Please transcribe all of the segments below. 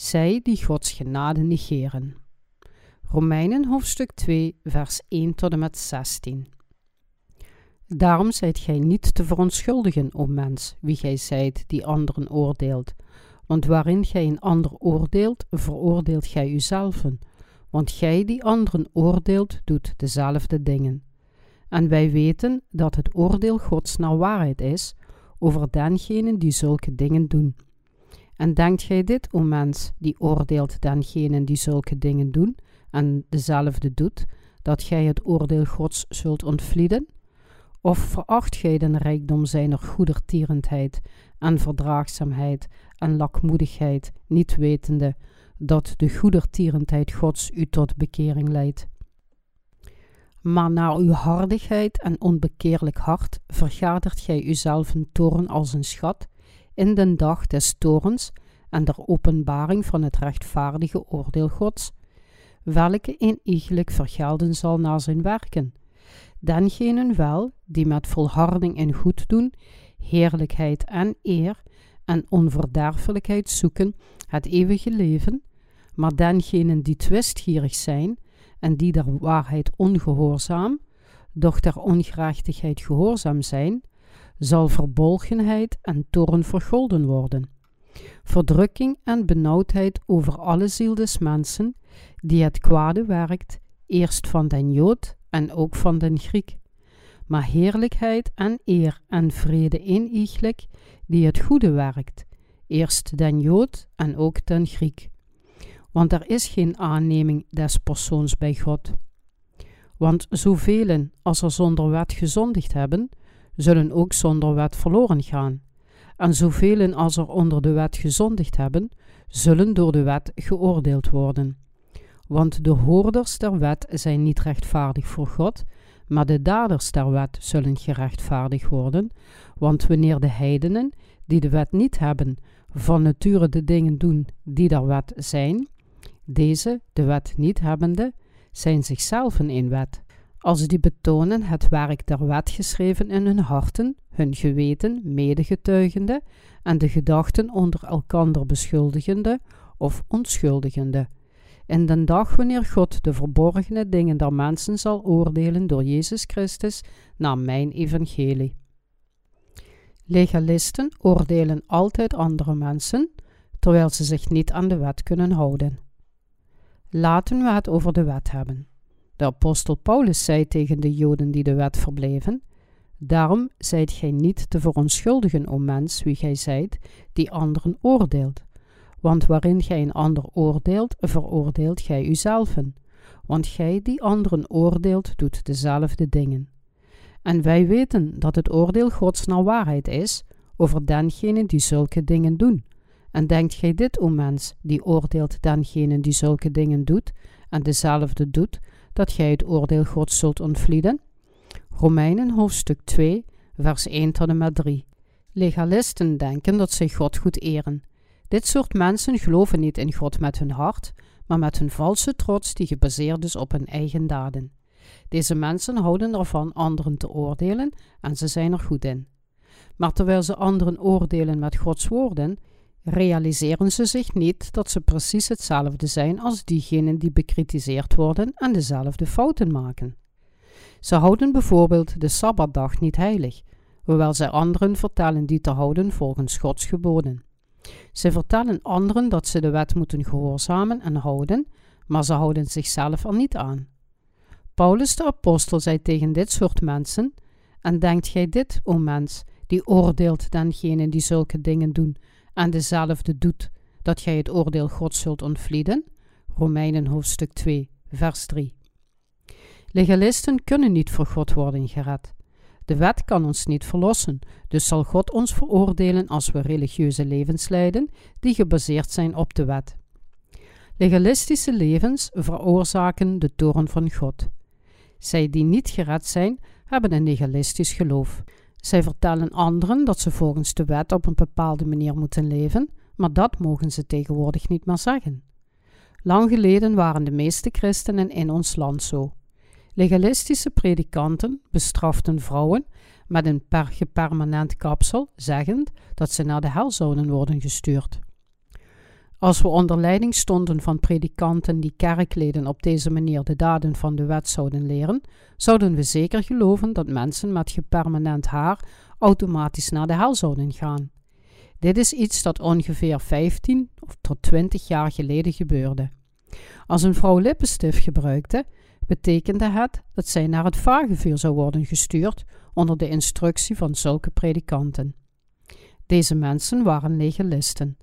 zij die Gods genade negeren. Romeinen hoofdstuk 2, vers 1 tot en met 16. Daarom zijt gij niet te verontschuldigen, o mens, wie gij zijt die anderen oordeelt. Want waarin gij een ander oordeelt, veroordeelt gij uzelven. Want gij die anderen oordeelt, doet dezelfde dingen. En wij weten dat het oordeel Gods naar waarheid is over dengenen die zulke dingen doen. En denkt gij dit, o mens, die oordeelt dengenen die zulke dingen doen en dezelfde doet, dat gij het oordeel Gods zult ontvlieden? Of veracht gij den rijkdom zijner goedertierendheid en verdraagzaamheid en lakmoedigheid, niet wetende dat de goedertierendheid Gods u tot bekering leidt? Maar naar uw hardigheid en onbekeerlijk hart vergadert gij uzelf een toren als een schat in den dag des torens en der openbaring van het rechtvaardige oordeel Gods, welke inigelijk vergelden zal naar zijn werken. Dengenen wel, die met volharding in goed doen, heerlijkheid en eer en onverderfelijkheid zoeken het eeuwige leven, maar dengenen die twistgierig zijn en die der waarheid ongehoorzaam, doch der ongerechtigheid gehoorzaam zijn, zal verbolgenheid en toorn vergolden worden. Verdrukking en benauwdheid over alle ziel des mensen, die het kwade werkt, eerst van den Jood en ook van den Griek. Maar heerlijkheid en eer en vrede inigelijk, die het goede werkt, eerst den Jood en ook den Griek. Want er is geen aanneming des persoons bij God. Want zoveel als er zonder wet gezondigd hebben, zullen ook zonder wet verloren gaan. En zoveel als er onder de wet gezondigd hebben, zullen door de wet geoordeeld worden. Want de hoorders der wet zijn niet rechtvaardig voor God, maar de daders der wet zullen gerechtvaardigd worden. Want wanneer de heidenen, die de wet niet hebben, van nature de dingen doen die der wet zijn, deze, de wet niet hebbende, zijn zichzelf in wet als die betonen het werk der wet geschreven in hun harten, hun geweten medegetuigende en de gedachten onder elkander beschuldigende of onschuldigende. In den dag wanneer God de verborgene dingen der mensen zal oordelen door Jezus Christus naar mijn evangelie. Legalisten oordelen altijd andere mensen, terwijl ze zich niet aan de wet kunnen houden. Laten we het over de wet hebben. De apostel Paulus zei tegen de Joden die de wet verbleven: Daarom zijt gij niet te verontschuldigen, o mens, wie gij zijt, die anderen oordeelt. Want waarin gij een ander oordeelt, veroordeelt gij uzelven. Want gij die anderen oordeelt, doet dezelfde dingen. En wij weten dat het oordeel Gods naar waarheid is over dengenen die zulke dingen doen. En denkt gij dit, o mens, die oordeelt dengenen die zulke dingen doet, en dezelfde doet, dat gij het oordeel Gods zult ontvlieden? Romeinen hoofdstuk 2, vers 1 tot en met 3. Legalisten denken dat zij God goed eren. Dit soort mensen geloven niet in God met hun hart, maar met hun valse trots die gebaseerd is op hun eigen daden. Deze mensen houden ervan anderen te oordelen en ze zijn er goed in. Maar terwijl ze anderen oordelen met Gods woorden, realiseren ze zich niet dat ze precies hetzelfde zijn als diegenen die bekritiseerd worden en dezelfde fouten maken. Ze houden bijvoorbeeld de Sabbatdag niet heilig, hoewel zij anderen vertellen die te houden volgens Gods geboden. Ze vertellen anderen dat ze de wet moeten gehoorzamen en houden, maar ze houden zichzelf er niet aan. Paulus de apostel zei tegen dit soort mensen: En denkt gij dit, o mens, die oordeelt dengenen die zulke dingen doen, en dezelfde doet, dat gij het oordeel Gods zult ontvlieden? Romeinen hoofdstuk 2, vers 3. Legalisten kunnen niet voor God worden gered. De wet kan ons niet verlossen, dus zal God ons veroordelen als we religieuze levens leiden die gebaseerd zijn op de wet. Legalistische levens veroorzaken de toorn van God. Zij die niet gered zijn, hebben een legalistisch geloof. Zij vertellen anderen dat ze volgens de wet op een bepaalde manier moeten leven, maar dat mogen ze tegenwoordig niet meer zeggen. Lang geleden waren de meeste christenen in ons land zo. Legalistische predikanten bestraften vrouwen met een gepermanent kapsel, zeggend dat ze naar de hel zouden worden gestuurd. Als we onder leiding stonden van predikanten die kerkleden op deze manier de daden van de wet zouden leren, zouden we zeker geloven dat mensen met gepermanent haar automatisch naar de hel zouden gaan. Dit is iets dat ongeveer 15 tot 20 jaar geleden gebeurde. Als een vrouw lippenstift gebruikte, betekende het dat zij naar het vagevuur zou worden gestuurd onder de instructie van zulke predikanten. Deze mensen waren legalisten.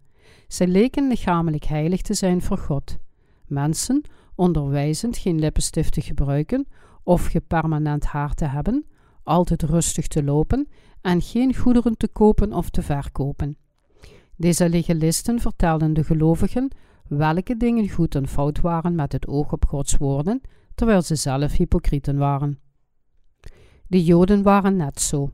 Zij leken lichamelijk heilig te zijn voor God. Mensen, onderwijzend geen lippenstift te gebruiken of gepermanent haar te hebben, altijd rustig te lopen en geen goederen te kopen of te verkopen. Deze legalisten vertelden de gelovigen welke dingen goed en fout waren met het oog op Gods woorden, terwijl ze zelf hypocrieten waren. De Joden waren net zo.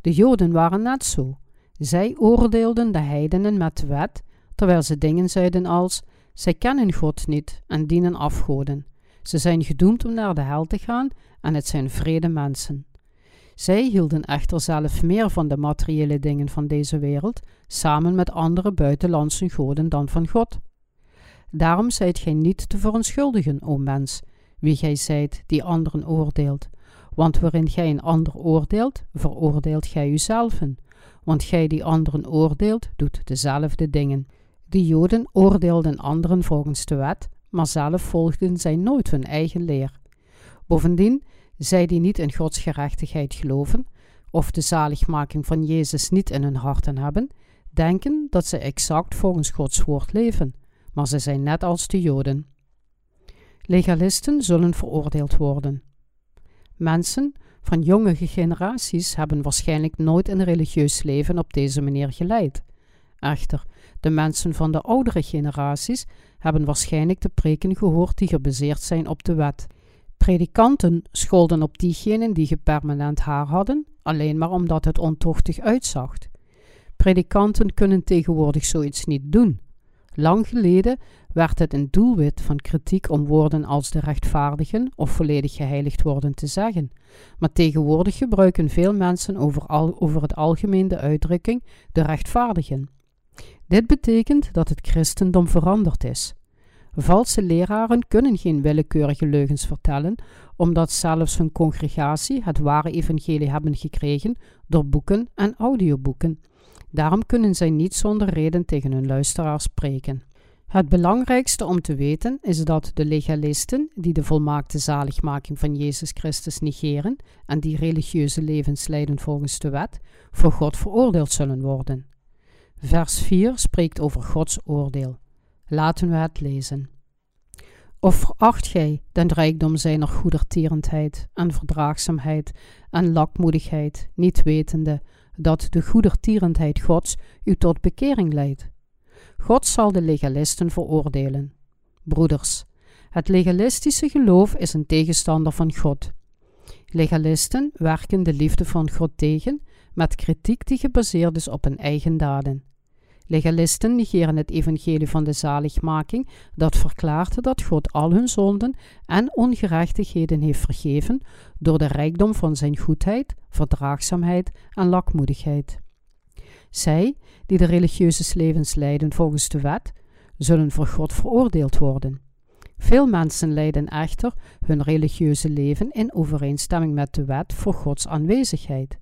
De Joden waren net zo. Zij oordeelden de heidenen met de wet, terwijl ze dingen zeiden als: Zij kennen God niet en dienen afgoden. Ze zijn gedoemd om naar de hel te gaan en het zijn vrede mensen. Zij hielden echter zelf meer van de materiële dingen van deze wereld, samen met andere buitenlandse goden dan van God. Daarom zijt gij niet te verontschuldigen, o mens, wie gij zijt die anderen oordeelt. Want waarin gij een ander oordeelt, veroordeelt gij uzelven. Want gij die anderen oordeelt, doet dezelfde dingen. De Joden oordeelden anderen volgens de wet, maar zelf volgden zij nooit hun eigen leer. Bovendien, zij die niet in Gods gerechtigheid geloven, of de zaligmaking van Jezus niet in hun harten hebben, denken dat ze exact volgens Gods woord leven, maar ze zijn net als de Joden. Legalisten zullen veroordeeld worden. Mensen van jonge generaties hebben waarschijnlijk nooit een religieus leven op deze manier geleid. Echter, de mensen van de oudere generaties hebben waarschijnlijk de preken gehoord die gebaseerd zijn op de wet. Predikanten scholden op diegenen die gepermanent haar hadden, alleen maar omdat het ontochtig uitzag. Predikanten kunnen tegenwoordig zoiets niet doen. Lang geleden werd het een doelwit van kritiek om woorden als de rechtvaardigen of volledig geheiligd worden te zeggen. Maar tegenwoordig gebruiken veel mensen over, over het algemeen de uitdrukking de rechtvaardigen. Dit betekent dat het christendom veranderd is. Valse leraren kunnen geen willekeurige leugens vertellen, omdat zelfs hun congregatie het ware evangelie hebben gekregen door boeken en audioboeken. Daarom kunnen zij niet zonder reden tegen hun luisteraars spreken. Het belangrijkste om te weten is dat de legalisten, die de volmaakte zaligmaking van Jezus Christus negeren en die religieuze levens leiden volgens de wet, voor God veroordeeld zullen worden. Vers 4 spreekt over Gods oordeel. Laten we het lezen. Of veracht gij den rijkdom zijner goedertierendheid en verdraagzaamheid en lakmoedigheid, niet wetende dat de goedertierendheid Gods u tot bekering leidt? God zal de legalisten veroordelen. Broeders, het legalistische geloof is een tegenstander van God. Legalisten werken de liefde van God tegen met kritiek die gebaseerd is op hun eigen daden. Legalisten negeren het evangelie van de zaligmaking dat verklaart dat God al hun zonden en ongerechtigheden heeft vergeven door de rijkdom van zijn goedheid, verdraagzaamheid en lakmoedigheid. Zij, die de religieuze levens leiden volgens de wet, zullen voor God veroordeeld worden. Veel mensen leiden echter hun religieuze leven in overeenstemming met de wet voor Gods aanwezigheid.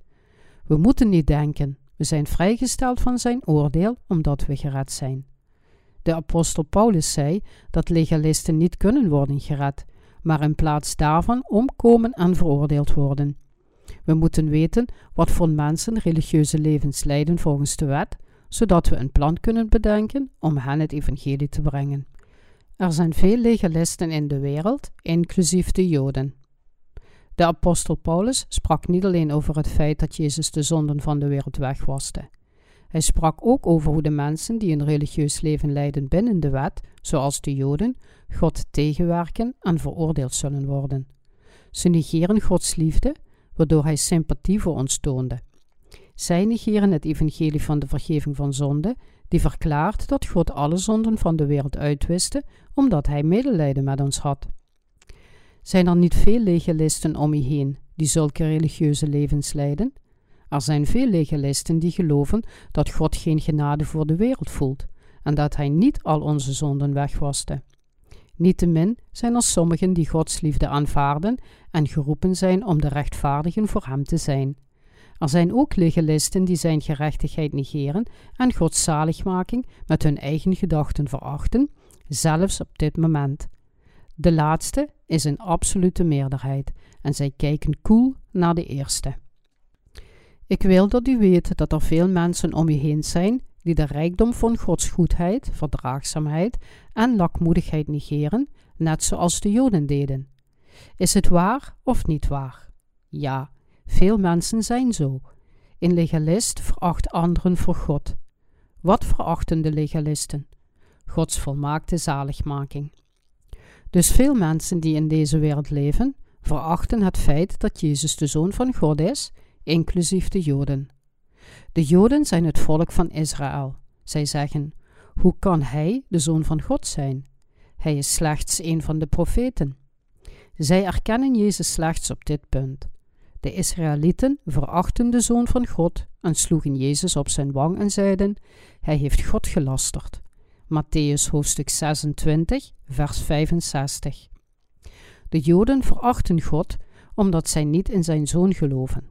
We moeten niet denken, we zijn vrijgesteld van zijn oordeel omdat we gered zijn. De apostel Paulus zei dat legalisten niet kunnen worden gered, maar in plaats daarvan omkomen en veroordeeld worden. We moeten weten wat voor mensen religieuze levens leiden volgens de wet, zodat we een plan kunnen bedenken om hen het evangelie te brengen. Er zijn veel legalisten in de wereld, inclusief de Joden. De apostel Paulus sprak niet alleen over het feit dat Jezus de zonden van de wereld wegwaste. Hij sprak ook over hoe de mensen die een religieus leven leiden binnen de wet, zoals de Joden, God tegenwerken en veroordeeld zullen worden. Ze negeren Gods liefde, waardoor hij sympathie voor ons toonde. Zij negeren het evangelie van de vergeving van zonde, die verklaart dat God alle zonden van de wereld uitwiste, omdat hij medelijden met ons had. Zijn er niet veel legalisten om je heen die zulke religieuze levens leiden? Er zijn veel legalisten die geloven dat God geen genade voor de wereld voelt en dat Hij niet al onze zonden wegwaste. Niettemin zijn er sommigen die Gods liefde aanvaarden en geroepen zijn om de rechtvaardigen voor Hem te zijn. Er zijn ook legalisten die zijn gerechtigheid negeren en Gods zaligmaking met hun eigen gedachten verachten, zelfs op dit moment. De laatste is een absolute meerderheid en zij kijken koel naar de eerste. Ik wil dat u weet dat er veel mensen om u heen zijn die de rijkdom van Gods goedheid, verdraagzaamheid en lakmoedigheid negeren, net zoals de Joden deden. Is het waar of niet waar? Ja, veel mensen zijn zo. Een legalist veracht anderen voor God. Wat verachten de legalisten? Gods volmaakte zaligmaking. Dus veel mensen die in deze wereld leven, verachten het feit dat Jezus de Zoon van God is, inclusief de Joden. De Joden zijn het volk van Israël. Zij zeggen: Hoe kan hij de Zoon van God zijn? Hij is slechts een van de profeten. Zij erkennen Jezus slechts op dit punt. De Israëlieten verachten de Zoon van God en sloegen Jezus op zijn wang en zeiden: Hij heeft God gelasterd. Matthäus hoofdstuk 26, vers 65. De Joden verachten God omdat zij niet in zijn zoon geloven.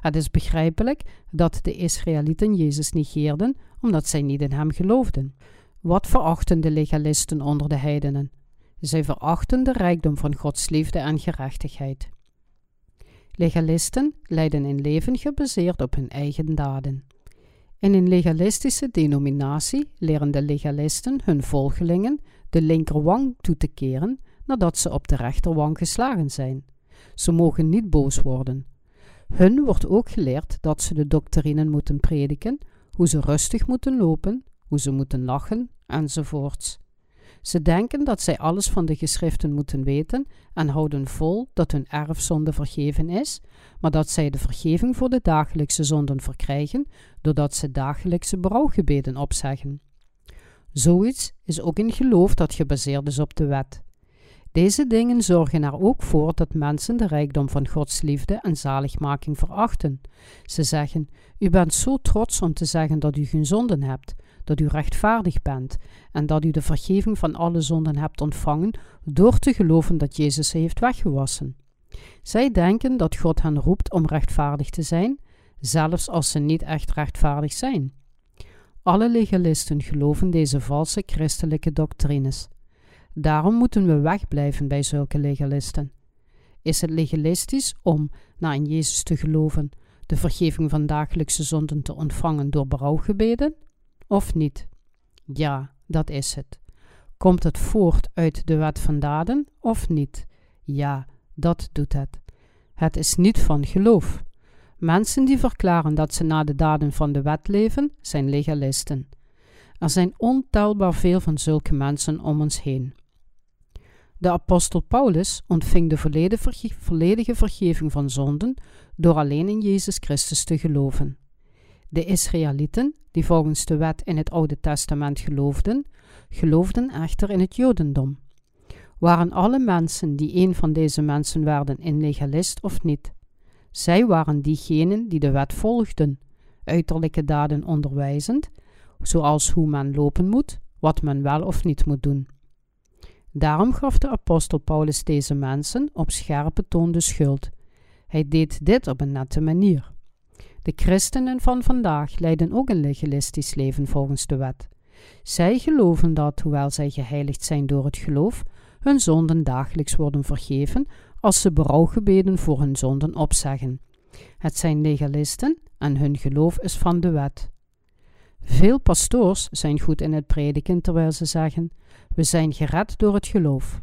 Het is begrijpelijk dat de Israëlieten Jezus negeerden omdat zij niet in hem geloofden. Wat verachten de legalisten onder de heidenen? Zij verachten de rijkdom van Gods liefde en gerechtigheid. Legalisten leiden een leven gebaseerd op hun eigen daden. In een legalistische denominatie leren de legalisten hun volgelingen de linkerwang toe te keren nadat ze op de rechterwang geslagen zijn. Ze mogen niet boos worden. Hun wordt ook geleerd dat ze de doctrinen moeten prediken, hoe ze rustig moeten lopen, hoe ze moeten lachen, enzovoorts. Ze denken dat zij alles van de geschriften moeten weten en houden vol dat hun erfzonde vergeven is, maar dat zij de vergeving voor de dagelijkse zonden verkrijgen doordat ze dagelijkse brouwgebeden opzeggen. Zoiets is ook een geloof dat gebaseerd is op de wet. Deze dingen zorgen er ook voor dat mensen de rijkdom van Gods liefde en zaligmaking verachten. Ze zeggen: U bent zo trots om te zeggen dat u geen zonden hebt, dat u rechtvaardig bent en dat u de vergeving van alle zonden hebt ontvangen door te geloven dat Jezus ze heeft weggewassen. Zij denken dat God hen roept om rechtvaardig te zijn, zelfs als ze niet echt rechtvaardig zijn. Alle legalisten geloven deze valse christelijke doctrines. Daarom moeten we wegblijven bij zulke legalisten. Is het legalistisch om, na in Jezus te geloven, de vergeving van dagelijkse zonden te ontvangen door berouwgebeden? Of niet? Ja, dat is het. Komt het voort uit de wet van daden of niet? Ja, dat doet het. Het is niet van geloof. Mensen die verklaren dat ze na de daden van de wet leven, zijn legalisten. Er zijn ontelbaar veel van zulke mensen om ons heen. De apostel Paulus ontving de volledige vergeving van zonden door alleen in Jezus Christus te geloven. De Israëlieten, die volgens de wet in het Oude Testament geloofden, geloofden echter in het Jodendom. Waren alle mensen die een van deze mensen werden een legalist of niet? Zij waren diegenen die de wet volgden, uiterlijke daden onderwijzend, zoals hoe men lopen moet, wat men wel of niet moet doen. Daarom gaf de apostel Paulus deze mensen op scherpe toon de schuld. Hij deed dit op een nette manier. De christenen van vandaag leiden ook een legalistisch leven volgens de wet. Zij geloven dat, hoewel zij geheiligd zijn door het geloof, hun zonden dagelijks worden vergeven als ze berouwgebeden voor hun zonden opzeggen. Het zijn legalisten en hun geloof is van de wet. Veel pastoors zijn goed in het prediken terwijl ze zeggen: We zijn gered door het geloof.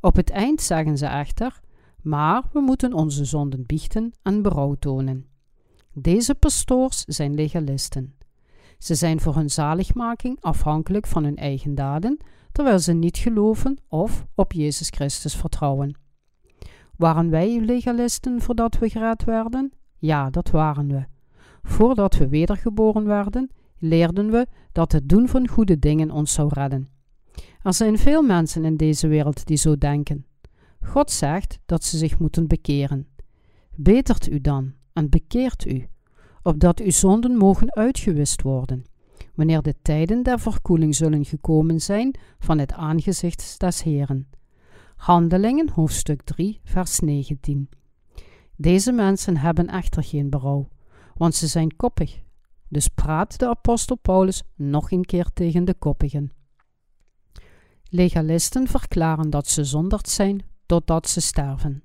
Op het eind zeggen ze echter: Maar we moeten onze zonden biechten en berouw tonen. Deze pastoors zijn legalisten. Ze zijn voor hun zaligmaking afhankelijk van hun eigen daden, terwijl ze niet geloven of op Jezus Christus vertrouwen. Waren wij legalisten voordat we gered werden? Ja, dat waren we. Voordat we wedergeboren werden, leerden we dat het doen van goede dingen ons zou redden. Er zijn veel mensen in deze wereld die zo denken. God zegt dat ze zich moeten bekeren. Betert u dan en bekeert u, opdat uw zonden mogen uitgewist worden. wanneer de tijden der verkoeling zullen gekomen zijn van het aangezicht des Heren. Handelingen, hoofdstuk 3, vers 19. Deze mensen hebben echter geen berouw, want ze zijn koppig. Dus praat de apostel Paulus nog een keer tegen de koppigen. Legalisten verklaren dat ze zonderd zijn totdat ze sterven.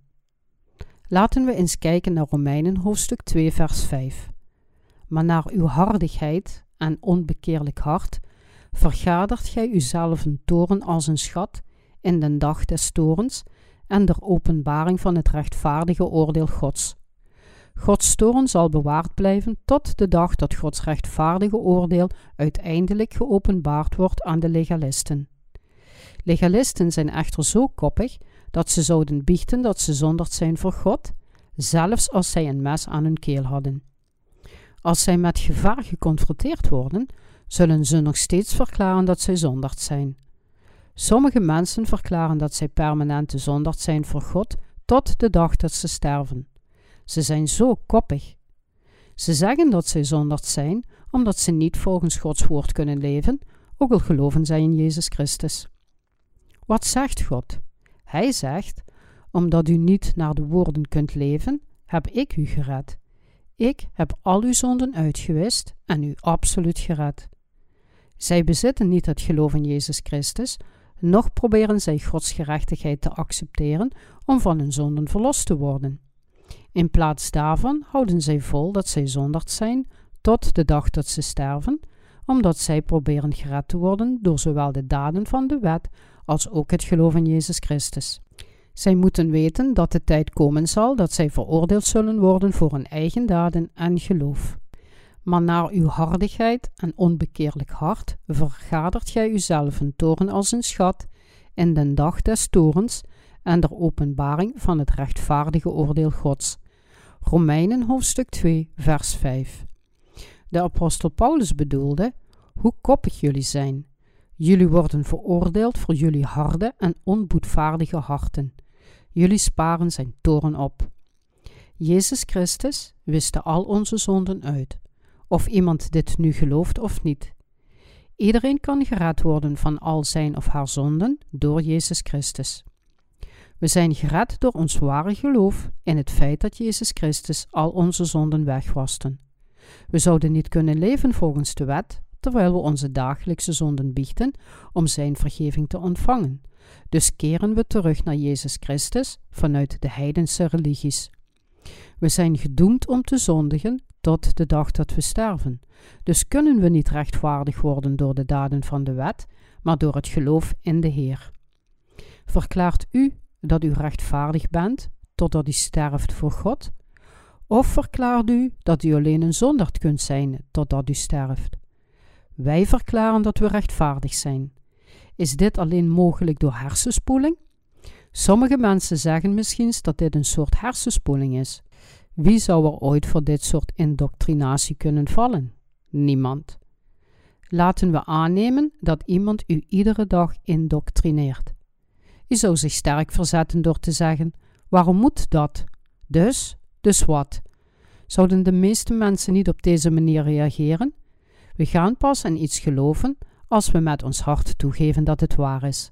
Laten we eens kijken naar Romeinen hoofdstuk 2 vers 5. Maar naar uw hardigheid en onbekeerlijk hart vergadert gij uzelf een toren als een schat in den dag des torens en der openbaring van het rechtvaardige oordeel Gods. Gods toren zal bewaard blijven tot de dag dat Gods rechtvaardige oordeel uiteindelijk geopenbaard wordt aan de legalisten. Legalisten zijn echter zo koppig dat ze zouden biechten dat ze zonderd zijn voor God, zelfs als zij een mes aan hun keel hadden. Als zij met gevaar geconfronteerd worden, zullen ze nog steeds verklaren dat zij zonderd zijn. Sommige mensen verklaren dat zij permanent zonderd zijn voor God tot de dag dat ze sterven. Ze zijn zo koppig. Ze zeggen dat zij zonderd zijn omdat ze niet volgens Gods woord kunnen leven, ook al geloven zij in Jezus Christus. Wat zegt God? Hij zegt: Omdat u niet naar de woorden kunt leven, heb ik u gered. Ik heb al uw zonden uitgewist en u absoluut gered. Zij bezitten niet het geloof in Jezus Christus, noch proberen zij Gods gerechtigheid te accepteren om van hun zonden verlost te worden. In plaats daarvan houden zij vol dat zij zonderd zijn tot de dag dat ze sterven, omdat zij proberen gered te worden door zowel de daden van de wet als ook het geloof in Jezus Christus. Zij moeten weten dat de tijd komen zal dat zij veroordeeld zullen worden voor hun eigen daden en geloof. Maar naar uw hardigheid en onbekeerlijk hart vergadert gij uzelf een toren als een schat in den dag des torens en der openbaring van het rechtvaardige oordeel Gods. Romeinen hoofdstuk 2, vers 5. De apostel Paulus bedoelde: Hoe koppig jullie zijn. Jullie worden veroordeeld voor jullie harde en onboedvaardige harten. Jullie sparen zijn toren op. Jezus Christus wiste al onze zonden uit, of iemand dit nu gelooft of niet. Iedereen kan gered worden van al zijn of haar zonden door Jezus Christus. We zijn gered door ons ware geloof in het feit dat Jezus Christus al onze zonden wegwaste. We zouden niet kunnen leven volgens de wet, terwijl we onze dagelijkse zonden biechten om Zijn vergeving te ontvangen. Dus keren we terug naar Jezus Christus vanuit de heidense religies. We zijn gedoemd om te zondigen tot de dag dat we sterven. Dus kunnen we niet rechtvaardig worden door de daden van de wet, maar door het geloof in de Heer. Verklaart u dat u rechtvaardig bent totdat u sterft voor God? Of verklaart u dat u alleen een zonderd kunt zijn totdat u sterft? Wij verklaren dat we rechtvaardig zijn. Is dit alleen mogelijk door hersenspoeling? Sommige mensen zeggen misschien dat dit een soort hersenspoeling is. Wie zou er ooit voor dit soort indoctrinatie kunnen vallen? Niemand. Laten we aannemen dat iemand u iedere dag indoctrineert. U zou zich sterk verzetten door te zeggen: Waarom moet dat? Dus, dus wat? Zouden de meeste mensen niet op deze manier reageren? We gaan pas in iets geloven als we met ons hart toegeven dat het waar is.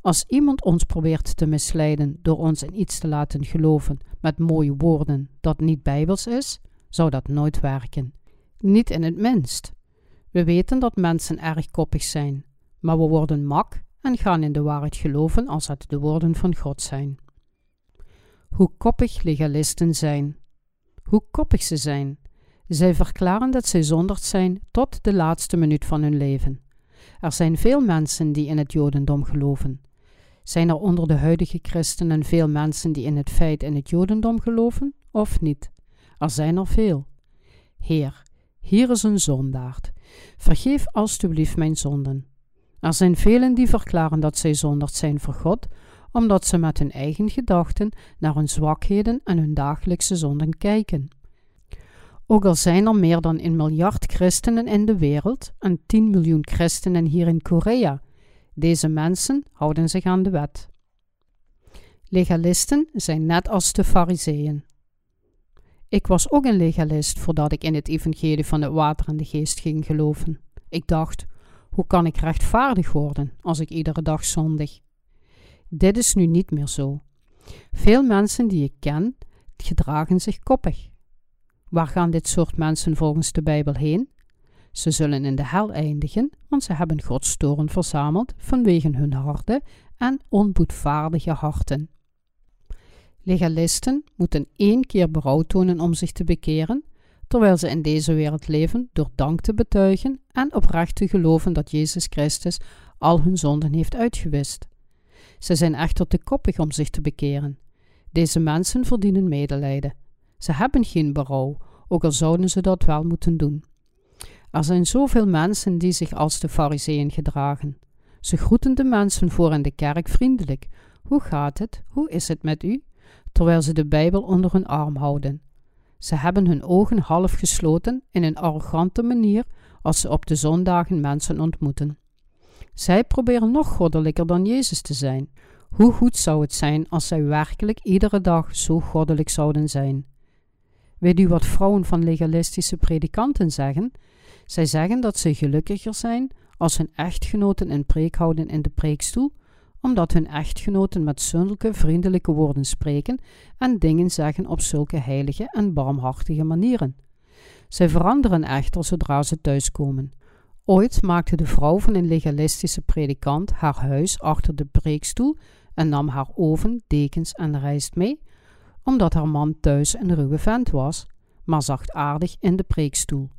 Als iemand ons probeert te misleiden door ons in iets te laten geloven met mooie woorden dat niet bijbels is, zou dat nooit werken. Niet in het minst. We weten dat mensen erg koppig zijn, maar we worden mak en gaan in de waarheid geloven als het de woorden van God zijn. Hoe koppig legalisten zijn. Hoe koppig ze zijn. Zij verklaren dat zij zonderd zijn tot de laatste minuut van hun leven. Er zijn veel mensen die in het Jodendom geloven. Zijn er onder de huidige christenen veel mensen die in het feit in het Jodendom geloven, of niet? Er zijn er veel. Heer, hier is een zondaard. Vergeef alstublieft mijn zonden. Er zijn velen die verklaren dat zij zonderd zijn voor God, omdat ze met hun eigen gedachten naar hun zwakheden en hun dagelijkse zonden kijken. Ook al zijn er meer dan een miljard christenen in de wereld en 10 miljoen christenen hier in Korea, deze mensen houden zich aan de wet. Legalisten zijn net als de fariseeën. Ik was ook een legalist voordat ik in het evangelie van het water en de geest ging geloven. Ik dacht: hoe kan ik rechtvaardig worden als ik iedere dag zondig? Dit is nu niet meer zo. Veel mensen die ik ken, gedragen zich koppig. Waar gaan dit soort mensen volgens de Bijbel heen? Ze zullen in de hel eindigen, want ze hebben Gods toren verzameld vanwege hun harde en onboedvaardige harten. Legalisten moeten één keer berouw tonen om zich te bekeren, terwijl ze in deze wereld leven door dank te betuigen en oprecht te geloven dat Jezus Christus al hun zonden heeft uitgewist. Ze zijn echter te koppig om zich te bekeren. Deze mensen verdienen medelijden. Ze hebben geen berouw, ook al zouden ze dat wel moeten doen. Er zijn zoveel mensen die zich als de fariseeën gedragen. Ze groeten de mensen voor in de kerk vriendelijk. Hoe gaat het? Hoe is het met u? Terwijl ze de Bijbel onder hun arm houden. Ze hebben hun ogen half gesloten in een arrogante manier als ze op de zondagen mensen ontmoeten. Zij proberen nog goddelijker dan Jezus te zijn. Hoe goed zou het zijn als zij werkelijk iedere dag zo goddelijk zouden zijn? Weet u wat vrouwen van legalistische predikanten zeggen? Zij zeggen dat ze gelukkiger zijn als hun echtgenoten een preek houden in de preekstoel, omdat hun echtgenoten met zulke vriendelijke woorden spreken en dingen zeggen op zulke heilige en barmhartige manieren. Zij veranderen echter zodra ze thuiskomen. Ooit maakte de vrouw van een legalistische predikant haar huis achter de preekstoel en nam haar oven, dekens en rijst mee, omdat haar man thuis een ruwe vent was, maar zachtaardig in de preekstoel.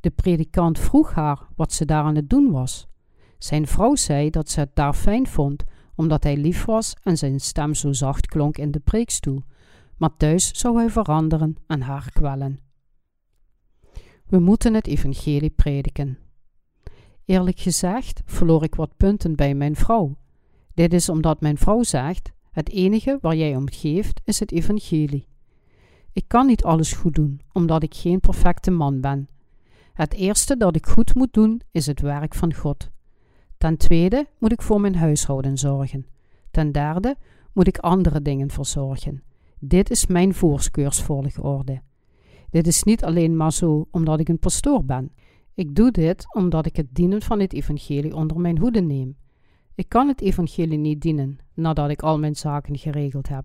De predikant vroeg haar wat ze daar aan het doen was. Zijn vrouw zei dat ze het daar fijn vond, omdat hij lief was en zijn stem zo zacht klonk in de preekstoel, maar thuis zou hij veranderen en haar kwellen. We moeten het evangelie prediken. Eerlijk gezegd verloor ik wat punten bij mijn vrouw. Dit is omdat mijn vrouw zegt: Het enige waar jij om geeft is het evangelie. Ik kan niet alles goed doen, omdat ik geen perfecte man ben. Het eerste dat ik goed moet doen is het werk van God. Ten tweede moet ik voor mijn huishouden zorgen. Ten derde moet ik andere dingen verzorgen. Dit is mijn voorkeursvolgorde. Dit is niet alleen maar zo omdat ik een pastoor ben. Ik doe dit omdat ik het dienen van het evangelie onder mijn hoede neem. Ik kan het evangelie niet dienen nadat ik al mijn zaken geregeld heb.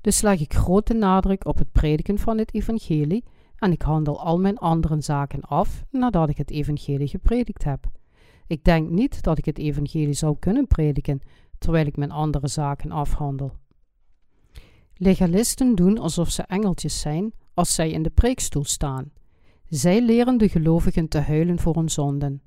Dus leg ik grote nadruk op het prediken van het evangelie en ik handel al mijn andere zaken af nadat ik het evangelie gepredikt heb. Ik denk niet dat ik het evangelie zou kunnen prediken terwijl ik mijn andere zaken afhandel. Legalisten doen alsof ze engeltjes zijn als zij in de preekstoel staan. Zij leren de gelovigen te huilen voor hun zonden.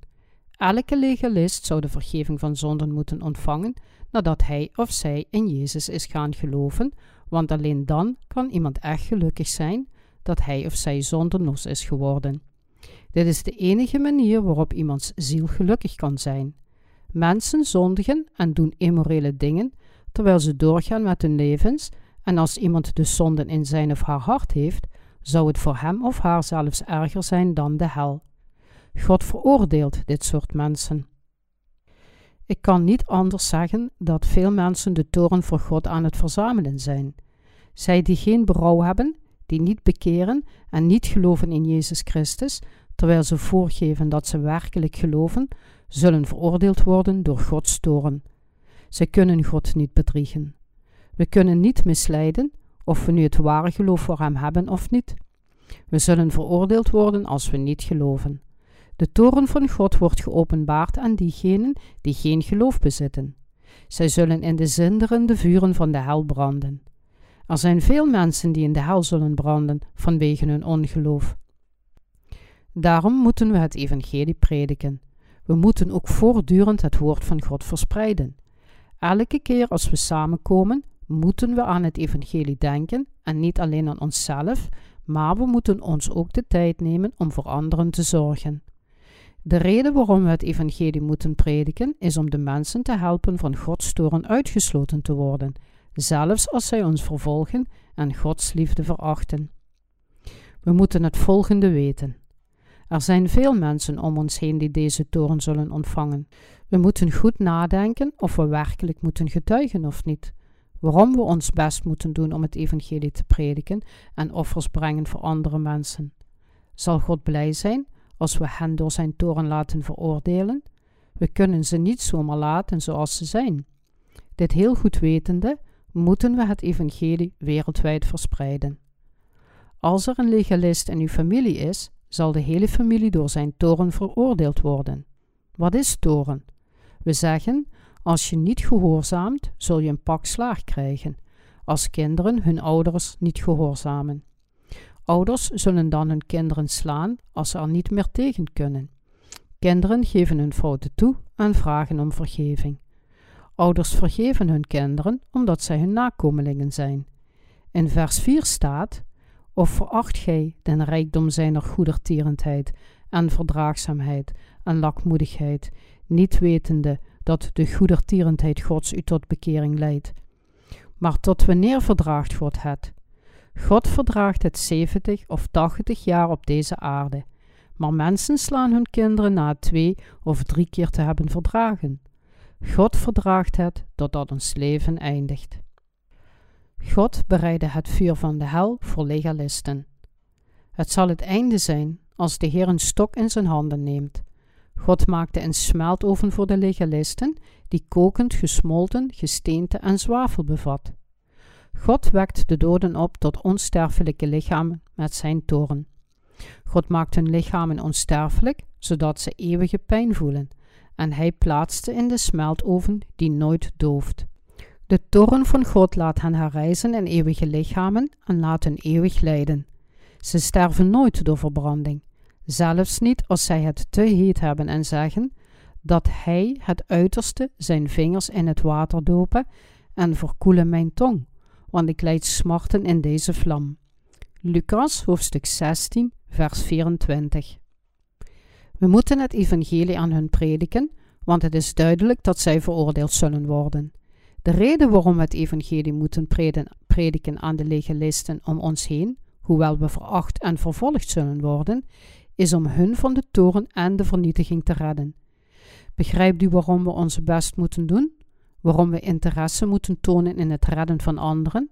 Elke legalist zou de vergeving van zonden moeten ontvangen nadat hij of zij in Jezus is gaan geloven, want alleen dan kan iemand echt gelukkig zijn dat hij of zij zondenlos is geworden. Dit is de enige manier waarop iemands ziel gelukkig kan zijn. Mensen zondigen en doen immorele dingen terwijl ze doorgaan met hun levens, en als iemand de zonden in zijn of haar hart heeft, zou het voor hem of haar zelfs erger zijn dan de hel. God veroordeelt dit soort mensen. Ik kan niet anders zeggen dat veel mensen de toren voor God aan het verzamelen zijn. Zij die geen berouw hebben, die niet bekeren en niet geloven in Jezus Christus, terwijl ze voorgeven dat ze werkelijk geloven, zullen veroordeeld worden door Gods toren. Ze kunnen God niet bedriegen. We kunnen niet misleiden of we nu het ware geloof voor Hem hebben of niet. We zullen veroordeeld worden als we niet geloven. De toren van God wordt geopenbaard aan diegenen die geen geloof bezitten. Zij zullen in de zinderende vuren van de hel branden. Er zijn veel mensen die in de hel zullen branden vanwege hun ongeloof. Daarom moeten we het evangelie prediken. We moeten ook voortdurend het woord van God verspreiden. Elke keer als we samenkomen, moeten we aan het evangelie denken en niet alleen aan onszelf, maar we moeten ons ook de tijd nemen om voor anderen te zorgen. De reden waarom we het evangelie moeten prediken is om de mensen te helpen van Gods toren uitgesloten te worden, zelfs als zij ons vervolgen en Gods liefde verachten. We moeten het volgende weten. Er zijn veel mensen om ons heen die deze toren zullen ontvangen. We moeten goed nadenken of we werkelijk moeten getuigen of niet. Waarom we ons best moeten doen om het evangelie te prediken en offers brengen voor andere mensen. Zal God blij zijn als we hen door zijn toren laten veroordelen? We kunnen ze niet zomaar laten zoals ze zijn. Dit heel goed wetende, moeten we het evangelie wereldwijd verspreiden. Als er een legalist in uw familie is, zal de hele familie door zijn toren veroordeeld worden. Wat is toren? We zeggen: als je niet gehoorzaamt, zul je een pak slaag krijgen. Als kinderen hun ouders niet gehoorzamen. Ouders zullen dan hun kinderen slaan als ze er niet meer tegen kunnen. Kinderen geven hun fouten toe en vragen om vergeving. Ouders vergeven hun kinderen omdat zij hun nakomelingen zijn. In vers 4 staat: Of veracht gij den rijkdom zijner goedertierendheid en verdraagzaamheid en lakmoedigheid, niet wetende dat de goedertierendheid Gods u tot bekering leidt. Maar tot wanneer verdraagt God het? God verdraagt het 70 of 80 jaar op deze aarde, maar mensen slaan hun kinderen na twee of drie keer te hebben verdragen. God verdraagt het totdat ons leven eindigt. God bereidde het vuur van de hel voor legalisten. Het zal het einde zijn als de Heer een stok in zijn handen neemt. God maakte een smeltoven voor de legalisten, die kokend, gesmolten, gesteente en zwavel bevat. God wekt de doden op tot onsterfelijke lichamen met zijn toren. God maakt hun lichamen onsterfelijk, zodat ze eeuwige pijn voelen, en hij plaatste in de smeltoven die nooit dooft. De toren van God laat hen herrijzen in eeuwige lichamen en laat hen eeuwig lijden. Ze sterven nooit door verbranding, zelfs niet als zij het te heet hebben en zeggen dat hij het uiterste zijn vingers in het water dopen en verkoelen mijn tong, want ik leid smarten in deze vlam. Lucas hoofdstuk 16, vers 24. We moeten het evangelie aan hun prediken, want het is duidelijk dat zij veroordeeld zullen worden. De reden waarom we het evangelie moeten prediken aan de legalisten om ons heen, hoewel we veracht en vervolgd zullen worden, is om hun van de toren en de vernietiging te redden. Begrijpt u waarom we onze best moeten doen? Waarom we interesse moeten tonen in het redden van anderen?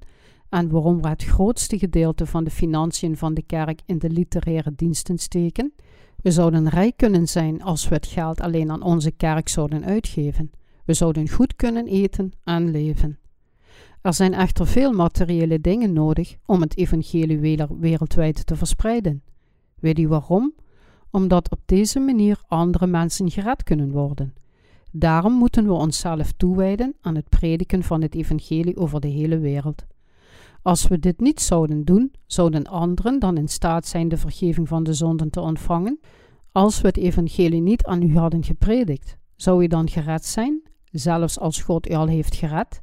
En waarom we het grootste gedeelte van de financiën van de kerk in de literaire diensten steken? We zouden rijk kunnen zijn als we het geld alleen aan onze kerk zouden uitgeven. We zouden goed kunnen eten en leven. Er zijn echter veel materiële dingen nodig om het evangelie wereldwijd te verspreiden. Weet u waarom? Omdat op deze manier andere mensen gered kunnen worden. Daarom moeten we onszelf toewijden aan het prediken van het evangelie over de hele wereld. Als we dit niet zouden doen, zouden anderen dan in staat zijn de vergeving van de zonden te ontvangen? Als we het evangelie niet aan u hadden gepredikt, zou u dan gered zijn, zelfs als God u al heeft gered?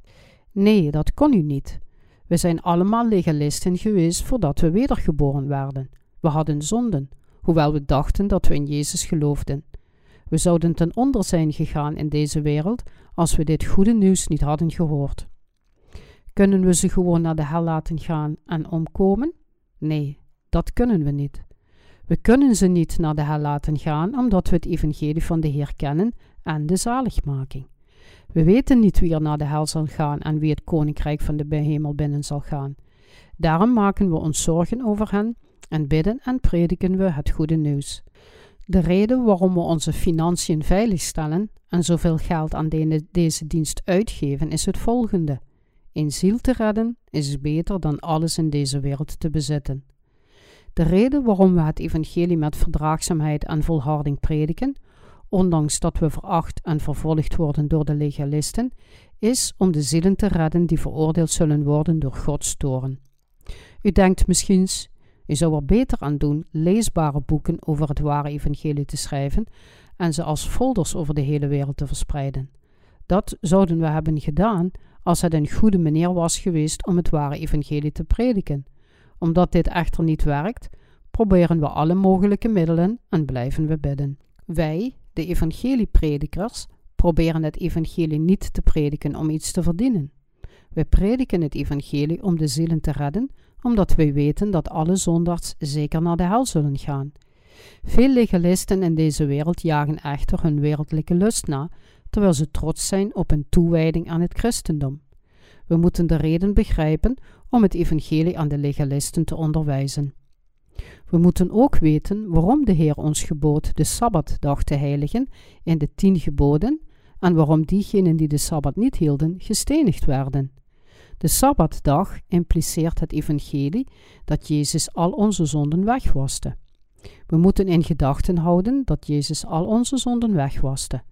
Nee, dat kon u niet. We zijn allemaal legalisten geweest voordat we wedergeboren werden. We hadden zonden, hoewel we dachten dat we in Jezus geloofden. We zouden ten onder zijn gegaan in deze wereld als we dit goede nieuws niet hadden gehoord. Kunnen we ze gewoon naar de hel laten gaan en omkomen? Nee, dat kunnen we niet. We kunnen ze niet naar de hel laten gaan omdat we het evangelie van de Heer kennen en de zaligmaking. We weten niet wie er naar de hel zal gaan en wie het koninkrijk van de hemel binnen zal gaan. Daarom maken we ons zorgen over hen en bidden en prediken we het goede nieuws. De reden waarom we onze financiën veiligstellen en zoveel geld aan deze dienst uitgeven is het volgende. Een ziel te redden is beter dan alles in deze wereld te bezitten. De reden waarom we het evangelie met verdraagzaamheid en volharding prediken, ondanks dat we veracht en vervolgd worden door de legalisten, is om de zielen te redden die veroordeeld zullen worden door Gods toren. U denkt misschien, u zou er beter aan doen leesbare boeken over het ware evangelie te schrijven en ze als folders over de hele wereld te verspreiden. Dat zouden we hebben gedaan als het een goede manier was geweest om het ware evangelie te prediken. Omdat dit echter niet werkt, proberen we alle mogelijke middelen en blijven we bidden. Wij, de evangeliepredikers, proberen het evangelie niet te prediken om iets te verdienen. We prediken het evangelie om de zielen te redden, omdat wij weten dat alle zondags zeker naar de hel zullen gaan. Veel legalisten in deze wereld jagen echter hun wereldlijke lust na, terwijl ze trots zijn op hun toewijding aan het christendom. We moeten de reden begrijpen om het evangelie aan de legalisten te onderwijzen. We moeten ook weten waarom de Heer ons gebood de Sabbatdag te heiligen in de tien geboden en waarom diegenen die de Sabbat niet hielden gestenigd werden. De Sabbatdag impliceert het evangelie dat Jezus al onze zonden wegwaste. We moeten in gedachten houden dat Jezus al onze zonden wegwaste.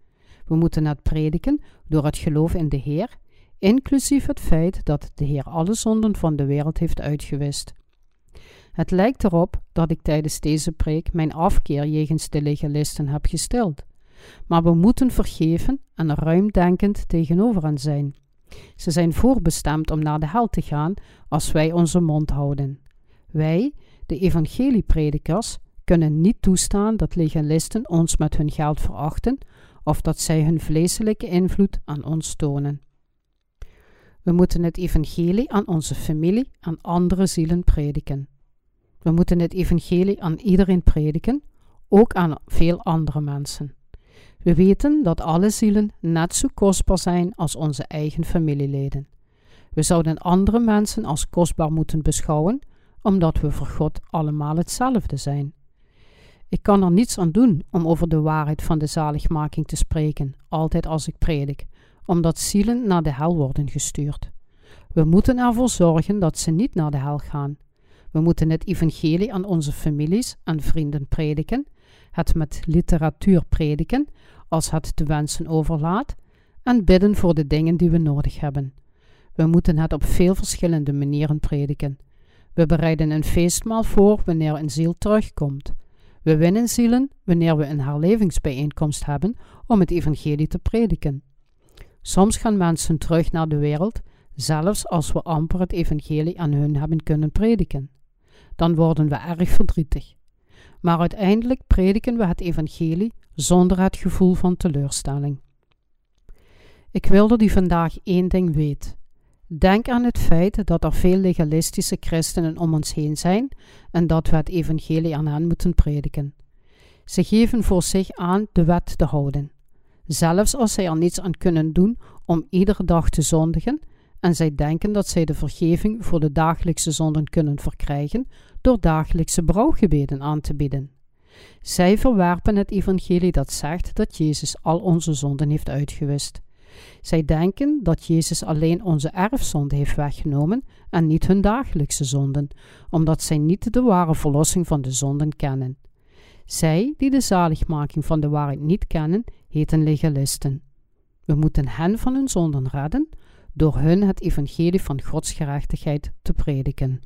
We moeten het prediken door het geloof in de Heer, inclusief het feit dat de Heer alle zonden van de wereld heeft uitgewist. Het lijkt erop dat ik tijdens deze preek mijn afkeer jegens de legalisten heb gestild. Maar we moeten vergeven en ruimdenkend tegenover hen zijn. Ze zijn voorbestemd om naar de hel te gaan als wij onze mond houden. Wij, de evangeliepredikers, kunnen niet toestaan dat legalisten ons met hun geld verachten of dat zij hun vleeselijke invloed aan ons tonen. We moeten het evangelie aan onze familie en andere zielen prediken. We moeten het evangelie aan iedereen prediken, ook aan veel andere mensen. We weten dat alle zielen net zo kostbaar zijn als onze eigen familieleden. We zouden andere mensen als kostbaar moeten beschouwen, omdat we voor God allemaal hetzelfde zijn. Ik kan er niets aan doen om over de waarheid van de zaligmaking te spreken, altijd als ik predik, omdat zielen naar de hel worden gestuurd. We moeten ervoor zorgen dat ze niet naar de hel gaan. We moeten het evangelie aan onze families en vrienden prediken, het met literatuur prediken, als het de wensen overlaat, en bidden voor de dingen die we nodig hebben. We moeten het op veel verschillende manieren prediken. We bereiden een feestmaal voor wanneer een ziel terugkomt. We winnen zielen wanneer we een herlevingsbijeenkomst hebben om het evangelie te prediken. Soms gaan mensen terug naar de wereld, zelfs als we amper het evangelie aan hun hebben kunnen prediken. Dan worden we erg verdrietig. Maar uiteindelijk prediken we het evangelie zonder het gevoel van teleurstelling. Ik wil dat u vandaag één ding weet. Denk aan het feit dat er veel legalistische christenen om ons heen zijn en dat we het evangelie aan hen moeten prediken. Ze geven voor zich aan de wet te houden, zelfs als zij er niets aan kunnen doen om iedere dag te zondigen, en zij denken dat zij de vergeving voor de dagelijkse zonden kunnen verkrijgen door dagelijkse brouwgebeden aan te bieden. Zij verwerpen het evangelie dat zegt dat Jezus al onze zonden heeft uitgewist. Zij denken dat Jezus alleen onze erfzonde heeft weggenomen en niet hun dagelijkse zonden, omdat zij niet de ware verlossing van de zonden kennen. Zij die de zaligmaking van de waarheid niet kennen, heten legalisten. We moeten hen van hun zonden redden door hun het evangelie van Gods gerechtigheid te prediken.